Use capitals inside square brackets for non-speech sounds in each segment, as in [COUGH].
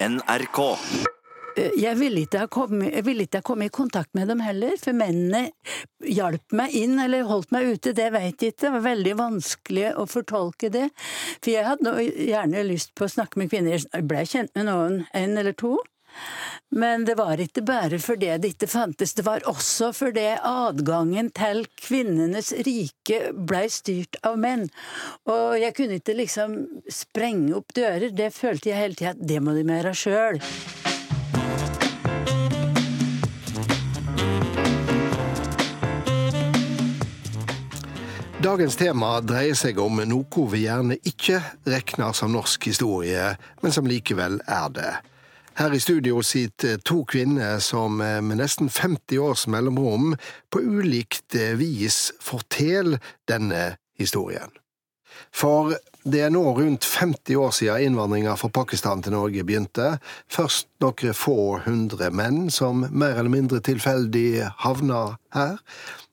NRK. Jeg ville ikke ha kommet, ikke ha kommet i kontakt med dem heller, for mennene hjalp meg inn eller holdt meg ute, det vet jeg ikke. Det var veldig vanskelig å fortolke det. For jeg hadde gjerne lyst på å snakke med kvinner. Jeg ble kjent med noen, en eller to. Men det var ikke bare fordi det ikke fantes, det var også fordi adgangen til kvinnenes rike blei styrt av menn. Og jeg kunne ikke liksom sprenge opp dører, det følte jeg hele tida at det må de gjøre sjøl. Dagens tema dreier seg om noe vi gjerne ikke regner som norsk historie, men som likevel er det. Her i studio sitter to kvinner som med nesten 50 års mellomrom på ulikt vis forteller denne historien. For det er nå rundt 50 år siden innvandringa fra Pakistan til Norge begynte. Først noen få hundre menn som mer eller mindre tilfeldig havna her.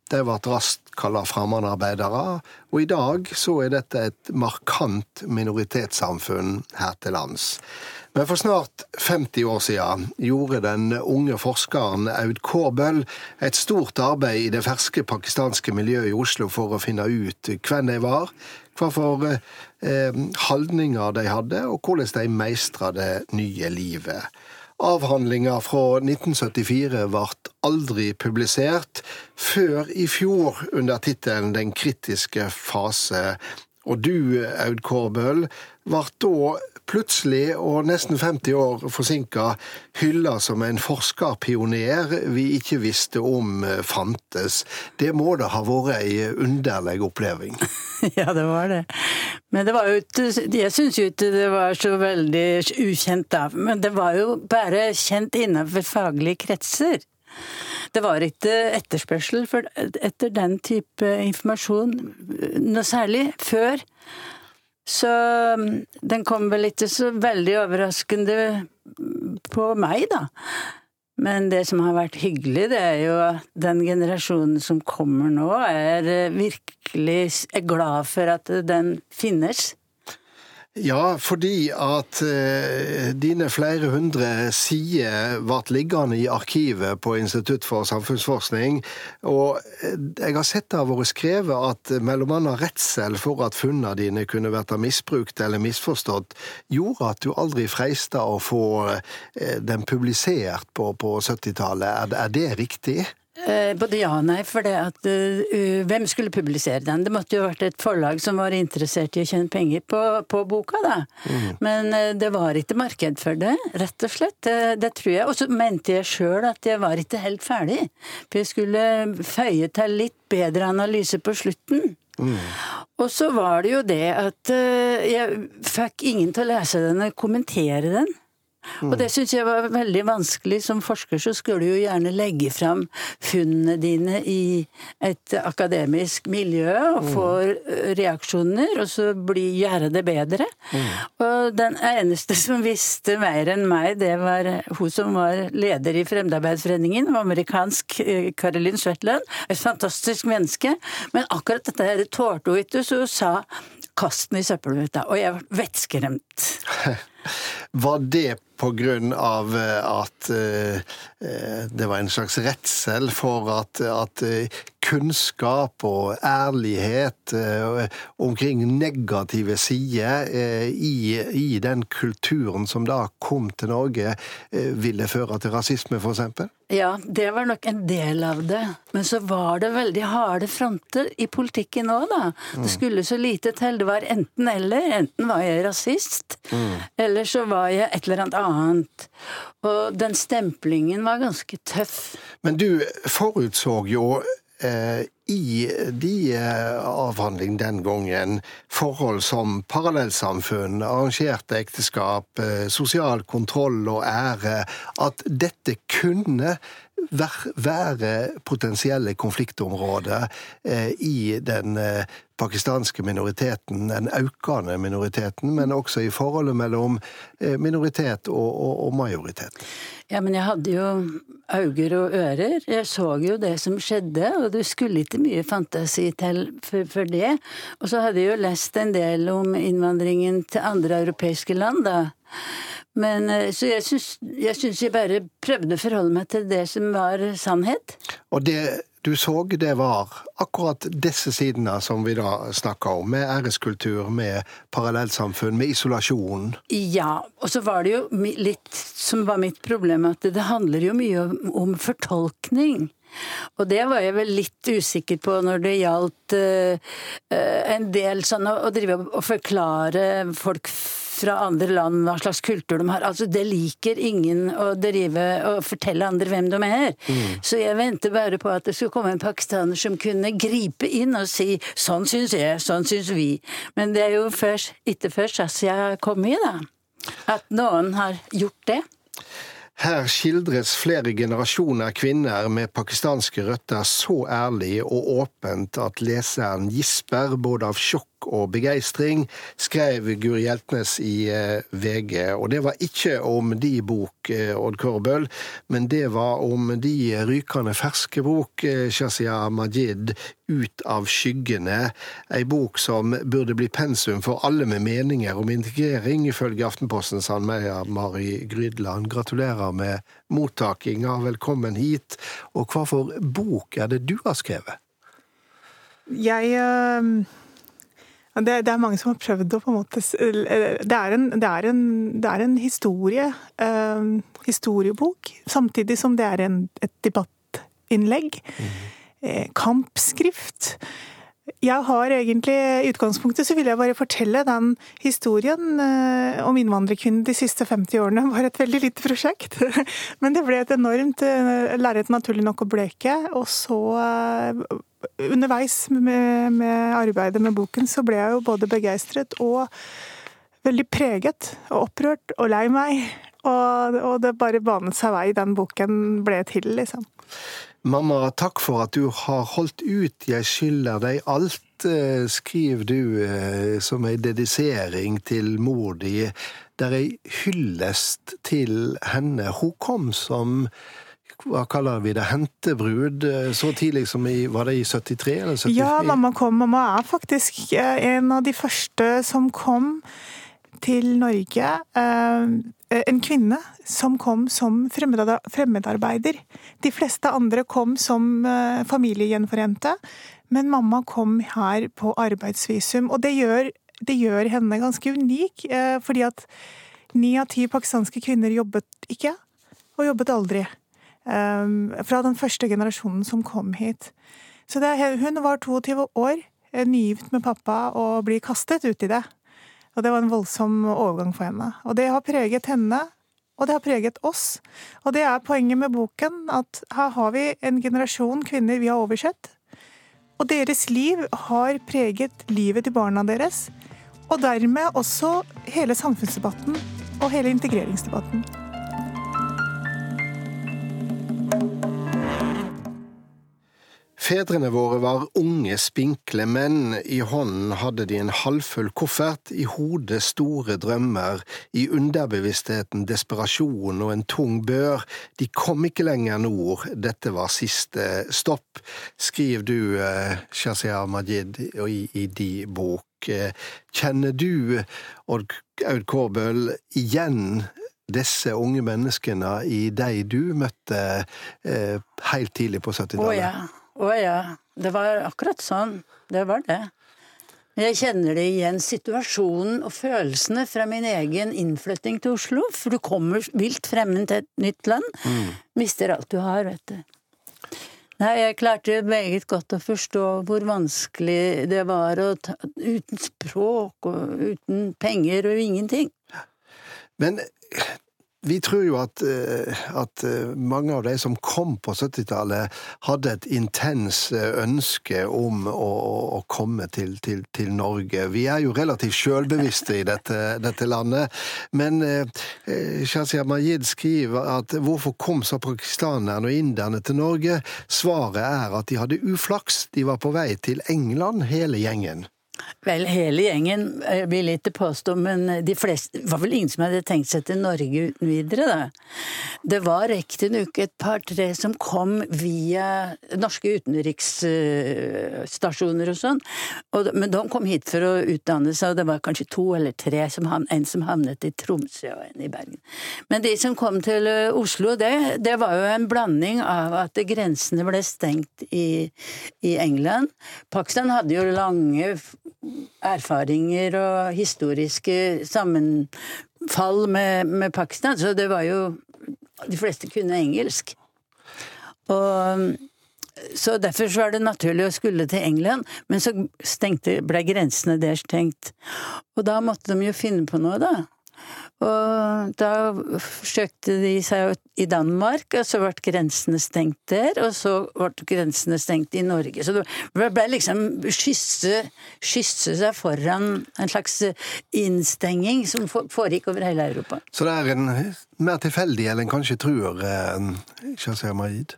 De ble raskt kalla fremmedarbeidere, og i dag så er dette et markant minoritetssamfunn her til lands. Men for snart 50 år siden gjorde den unge forskeren Aud Kårbøll et stort arbeid i det ferske pakistanske miljøet i Oslo for å finne ut hvem de var, hva for eh, holdninger de hadde, og hvordan de meistra det nye livet. Avhandlinga fra 1974 ble aldri publisert, før i fjor under tittelen Den kritiske fase. Og du, Aud Kårbøll, ble da plutselig, og nesten 50 år forsinka, hylla som en forskerpioner vi ikke visste om fantes. Det må da ha vært ei underlig oppleving? [LAUGHS] ja, det var det. Men det var jo ikke Jeg syns jo ikke det var så veldig ukjent da. Men det var jo bare kjent innenfor faglige kretser. Det var ikke etterspørsel etter den type informasjon noe særlig før. Så den kom vel ikke så veldig overraskende på meg, da. Men det som har vært hyggelig, det er jo at den generasjonen som kommer nå, er virkelig er glad for at den finnes. Ja, fordi at eh, dine flere hundre sider ble liggende i arkivet på Institutt for samfunnsforskning. Og eh, jeg har sett det har vært skrevet at annet redsel for at funnene dine kunne vært misbrukt eller misforstått, gjorde at du aldri freista å få eh, den publisert på, på 70-tallet. Er, er det riktig? Eh, både ja og nei, for det at uh, Hvem skulle publisere den? Det måtte jo vært et forlag som var interessert i å tjene penger på, på boka, da. Mm. Men uh, det var ikke marked for det, rett og slett. Det, det tror jeg. Og så mente jeg sjøl at jeg var ikke helt ferdig. For jeg skulle føye til litt bedre analyse på slutten. Mm. Og så var det jo det at uh, jeg fikk ingen til å lese den og kommentere den. Mm. Og det syns jeg var veldig vanskelig. Som forsker så skulle du jo gjerne legge fram funnene dine i et akademisk miljø og mm. få reaksjoner, og så bli, gjøre det bedre. Mm. Og den eneste som visste mer enn meg, det var hun som var leder i Fremdearbeidsforeningen, amerikansk Caroline Shetland. Et fantastisk menneske. Men akkurat dette her tålte hun ikke, så hun sa kast den i søppelbøtta. Og jeg ble vettskremt. [LAUGHS] Var det av eh, at eh, eh, det var en slags redsel for at, at kunnskap og ærlighet omkring negative sider i, i, den kulturen som da kom til Norge, ville føre til rasisme, f.eks.? Ja, det var nok en del av det. Men så var det veldig harde fronter i politikken òg, da. Det mm. skulle så lite til. Det var enten eller. Enten var jeg rasist, mm. eller så var jeg et eller annet annet. Og den stemplingen var ganske tøff. Men du forutså jo eh, i de avhandlingene avhandling den gangen forhold som parallellsamfunn, arrangerte ekteskap, eh, sosial kontroll og ære, at dette kunne være potensielle konfliktområder eh, i den pakistanske minoriteten, den økende minoriteten, men også i forholdet mellom minoritet og, og majoritet. Ja, men jeg hadde jo øyne og ører. Jeg så jo det som skjedde, og det skulle ikke mye fantasi til for, for det. Og så hadde jeg jo lest en del om innvandringen til andre europeiske land, da. Men, eh, så jeg syns, jeg jeg bare prøvde å forholde meg til det som var sannhet. Og det du så, det var akkurat disse sidene som vi da snakka om, med æreskultur, med parallellsamfunn, med isolasjon. Ja, og så var det jo litt som var mitt problem, at det handler jo mye om, om fortolkning. Og det var jeg vel litt usikker på når det gjaldt uh, en del sånn å, å drive og forklare folk fra andre land hva slags kultur de har. Altså, det liker ingen å drive og fortelle andre hvem de er. Mm. Så jeg venter bare på at det skulle komme en pakistaner som kunne gripe inn og si sånn syns jeg, sånn syns vi. Men det er jo først, ikke først Asia kom i, da. At noen har gjort det. Her skildres flere generasjoner kvinner med pakistanske røtter så ærlig og åpent at leseren gisper både av sjokk og begeistring, skrev Guri Hjeltnes i eh, VG. Og det var ikke om de bok, eh, Odd Kørbøl, men det var om de rykende ferske bok, eh, Shazia Majid, Ut av skyggene. Ei bok som burde bli pensum for alle med meninger om integrering, ifølge Aftenposten Sandmeia Mari Grydland. Gratulerer med mottakinga, velkommen hit. Og hva for bok er det du har skrevet? Jeg det, det, er mange som har prøvd å på en måte Det er en, det er en, det er en historie. Eh, historiebok. Samtidig som det er en, et debattinnlegg. Mm. Eh, kampskrift. Jeg har egentlig, I utgangspunktet så vil jeg bare fortelle den historien eh, om innvandrerkvinnen de siste 50 årene. Det [LAUGHS] var et veldig lite prosjekt. [LAUGHS] Men det ble et enormt eh, lerret, naturlig nok, å bleke. Og så eh, underveis med, med, arbeidet med boken så ble jeg jo både begeistret og veldig preget og opprørt og lei meg. Og, og det bare banet seg vei. Den boken ble til, liksom. Mamma, takk for at du har holdt ut. Jeg skylder deg alt, eh, skriver du eh, som ei dedisering til mor di. der er ei hyllest til henne. Hun kom som hva kaller vi det, hentebrud eh, så tidlig som i Var det i 73 eller 74? Ja, mamma kom. Mamma er faktisk en av de første som kom til Norge. Eh, en kvinne som kom som fremmedarbeider. De fleste andre kom som familiegjenforente, men mamma kom her på arbeidsvisum. Og det gjør, det gjør henne ganske unik, fordi at ni av ti pakistanske kvinner jobbet ikke, og jobbet aldri. Fra den første generasjonen som kom hit. Så det, hun var 22 år, eh, nygift med pappa, og blir kastet ut i det. Og det var en voldsom overgang for henne. Og det har preget henne, og det har preget oss. Og det er poenget med boken, at her har vi en generasjon kvinner vi har oversett. Og deres liv har preget livet til barna deres. Og dermed også hele samfunnsdebatten og hele integreringsdebatten. Fedrene våre var unge, spinkle menn. I hånden hadde de en halvfull koffert, i hodet store drømmer, i underbevisstheten desperasjon og en tung bør. De kom ikke lenger nord, dette var siste stopp, skriver du, eh, Shazia Majid, i, i di bok. Kjenner du, Odd Aud Kårbøl, igjen disse unge menneskene i de du møtte eh, helt tidlig på 70-tallet? Oh, ja. Å ja. Det var akkurat sånn. Det var det. Jeg kjenner det igjen, situasjonen og følelsene fra min egen innflytting til Oslo. For du kommer vilt fremmed til et nytt land. Mm. Mister alt du har, vet du. Nei, jeg klarte meget godt å forstå hvor vanskelig det var ta, uten språk og uten penger og ingenting. Men vi tror jo at, eh, at, eh, mange av de som kom på 70-tallet, hadde et intens eh, ønske om å, å komme til, til, til, Norge. Vi er jo relativt sjølbevisste i dette, [LAUGHS] dette, landet. Men Shazia Majid skriver at hvorfor kom så pakistanerne og inderne til Norge? Svaret er at de hadde uflaks. De var på vei til England, hele gjengen. Vel, hele gjengen vil ikke påstå, men de fleste var vel ingen som hadde tenkt seg til Norge uten videre, da. Det var riktignok et par-tre som kom via norske utenriksstasjoner og sånn, men de kom hit for å utdanne seg, og det var kanskje to eller tre, som, en som havnet i Tromsø og en i Bergen. Men de som kom til Oslo, det, det var jo en blanding av at grensene ble stengt i, i England. Pakistan hadde jo lange erfaringer og historiske sammenfall med, med Pakistan, så det var jo De fleste kunne engelsk. Og så Derfor så var det naturlig å skulle til England, men så stengte, ble grensene der stengt. Og da måtte de jo finne på noe, da. Og da forsøkte de seg i Danmark, og så ble grensene stengt der. Og så ble grensene stengt i Norge. Så det ble liksom skysse, skysse seg foran en slags innstenging som foregikk over hele Europa. Så det er en mer tilfeldig enn en kanskje tror, eh, Shazia Majid?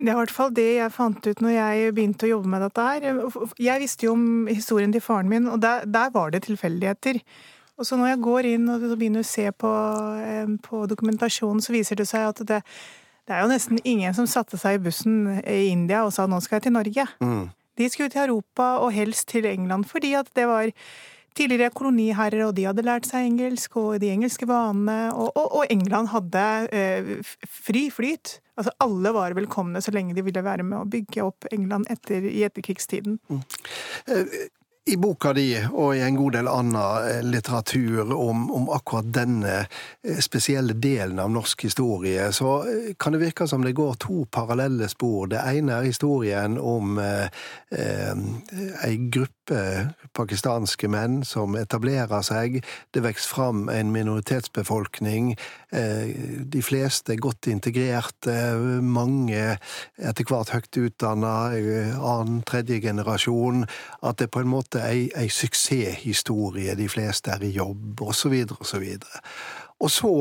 Det er i hvert fall det jeg fant ut når jeg begynte å jobbe med dette her. Jeg visste jo om historien til faren min, og der, der var det tilfeldigheter. Og så når jeg går inn og begynner å se på, eh, på dokumentasjonen, så viser det seg at det, det, er jo nesten ingen som satte seg i bussen i India og sa 'nå skal jeg til Norge'. Mm. De skulle til Europa, og helst til England, fordi at det var tidligere koloniherrer, og de hadde lært seg engelsk og de engelske vanene, og, og, og England hadde eh, fri flyt. Altså Alle var velkomne så lenge de ville være med å bygge opp England etter, i etterkrigstiden. Mm. I boka di og i en god del annen eh, litteratur om, om, akkurat denne eh, spesielle delen av norsk historie, så eh, kan det virke som det går to parallelle spor. Det ene er historien om eh, ei gruppe pakistanske menn som etablerer seg. Det vokser fram en minoritetsbefolkning. Eh, de fleste godt integrerte, mange etter hvert høyt utdanna, annen, tredje generasjon. At det på en måte ei, ei suksesshistorie, de fleste er i jobb, osv., osv. Og så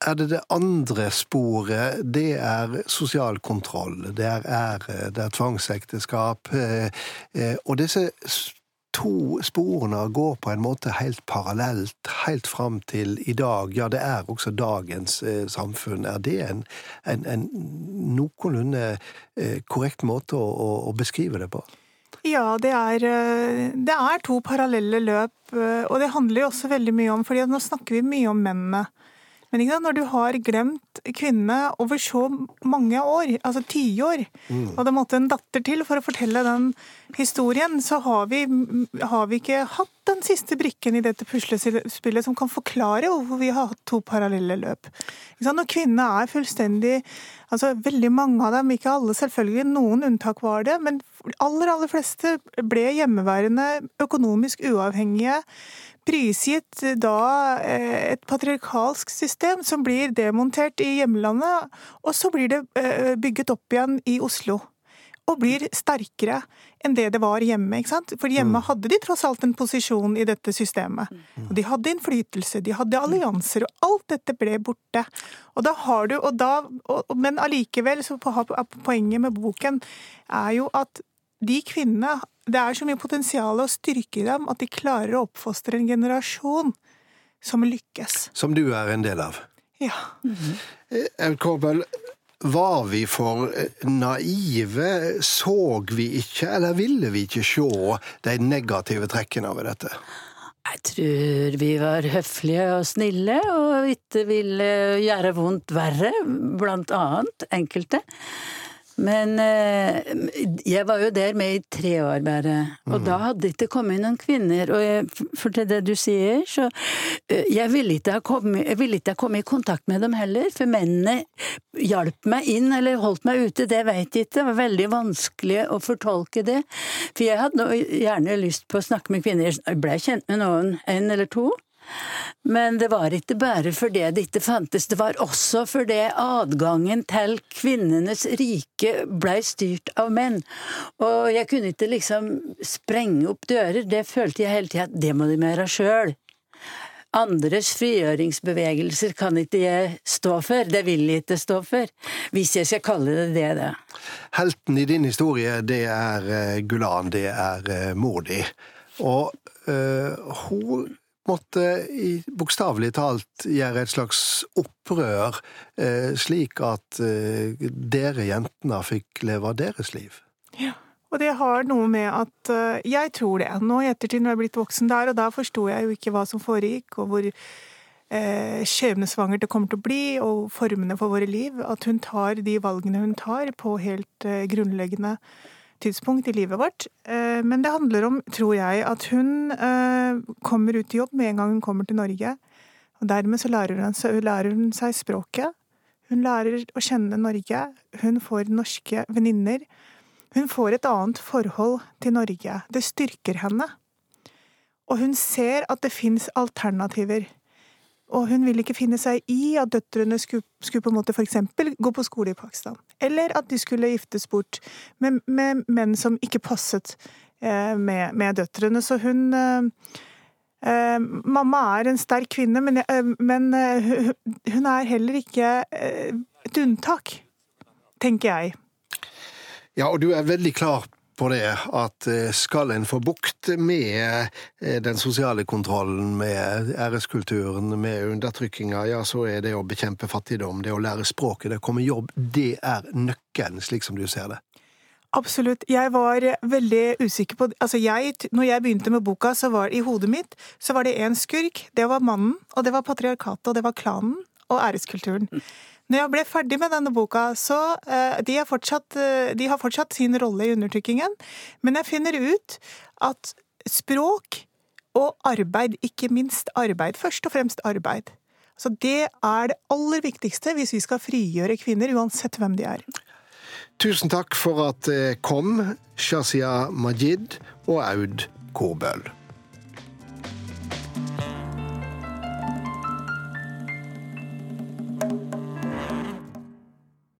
er det det andre sporet. Det er sosial kontroll, det er ære, det er tvangsekteskap. Eh, eh, og disse to sporene går på en måte helt parallelt, helt fram til i dag. Ja, det er også dagens eh, samfunn. Er det en, en, en noenlunde korrekt måte å, å, beskrive det på? Ja, det er, eh, det er, to parallelle løp. Eh, og det handler jo også veldig mye om fordi nå snakker vi mye om mennene. Men når du har glemt kvinnene over så mange år, altså tiår, mm. og det måtte en datter til for å fortelle den historien, så har vi, har vi ikke hatt den siste brikken i dette puslespillet som kan forklare hvorfor vi har hatt to parallelle løp. Når kvinnene er fullstendig altså Veldig mange av dem, ikke alle selvfølgelig, noen unntak var det, men aller, aller fleste ble hjemmeværende, økonomisk uavhengige prisgitt da eh, et patriarkalsk system som blir demontert i hjemlandet, og så blir det eh, bygget opp igjen i Oslo. Og blir sterkere enn det det var hjemme. ikke sant? For hjemme mm. hadde de tross alt en posisjon i dette systemet. Og de hadde innflytelse, de hadde allianser, og alt dette ble borte. Og da har du, og da, og, Men allikevel, så poenget med boken er jo at de kvinnene Det er så mye potensial og styrke i dem at de klarer å oppfostre en generasjon som lykkes. Som du er en del av? Ja. Mm -hmm. Korbel, var vi for naive? Så vi ikke, eller ville vi ikke se de negative trekkene over dette? Jeg tror vi var høflige og snille, og ikke ville gjøre vondt verre, blant annet enkelte. Men eh, jeg var jo der med i tre år bare, og mm. da hadde det ikke kommet noen kvinner. Og jeg, for til det du sier, så eh, Jeg ville ikke ha kommet, ville ikke ha kommet i kontakt med dem heller, for mennene hjalp meg inn eller holdt meg ute, det veit jeg ikke. Det var veldig vanskelig å fortolke det. For jeg hadde gjerne lyst på å snakke med kvinner. Jeg blei kjent med noen, en eller to. Men det var ikke bare fordi det ikke fantes, det var også fordi adgangen til kvinnenes rike blei styrt av menn. Og jeg kunne ikke liksom sprenge opp dører, det følte jeg hele tida at det må de gjøre sjøl. Andres frigjøringsbevegelser kan ikke jeg stå for, det vil jeg ikke stå for, hvis jeg skal kalle det det. da. Helten i din historie, det er eh, Gulan, det er Mordi. Og øh, hun måtte bokstavelig talt gjøre et slags opprør, uh, slik at uh, dere jentene fikk leve deres liv. Ja. Og det har noe med at Jeg tror det. Nå i ettertid når jeg er blitt voksen der, og da forsto jeg jo ikke hva som foregikk, og hvor eh, skjebnesvanger det kommer til å bli, og formene for våre liv. At hun tar de valgene hun tar på helt eh, grunnleggende tidspunkt i livet vårt. Eh, men det handler om, tror jeg, at hun eh, kommer ut i jobb med en gang hun kommer til Norge. Og dermed så lærer hun, lærer hun seg språket. Hun lærer å kjenne Norge. Hun får norske venninner. Hun får et annet forhold til Norge. Det styrker henne. Og hun ser at det fins alternativer. Og hun ville ikke finne seg i at døtrene skulle, skulle på en måte f.eks. gå på skole i Pakistan. Eller at de skulle giftes bort med, med menn som ikke passet eh, med, med, døtrene. Så hun eh, eh, Mamma er en sterk kvinne, men, eh, men eh, hun er heller ikke eh, et unntak, tenker jeg. Ja, og du er veldig klar på det at eh, skal en få bukt med eh, den sosiale kontrollen, med æreskulturen, med undertrykkinga, ja, så er det å bekjempe fattigdom, det å lære språket, det å komme i jobb, det er nøkkelen, slik som du ser det. Absolutt. Jeg var veldig usikker på Altså, når jeg begynte med boka, så var i hodet mitt så var det én skurk. Det var mannen, og det var patriarkatet, og det var klanen og æreskulturen. Når jeg ble ferdig med denne boka, så uh, de, fortsatt, uh, de, har fortsatt sin rolle i undertrykkingen, men jeg finner ut at språk og arbeid, ikke minst arbeid, først og fremst arbeid, så det er det aller viktigste hvis vi skal frigjøre kvinner, uansett hvem de er. Tusen takk for at det kom, Shazia Majid og Aud Korbøl.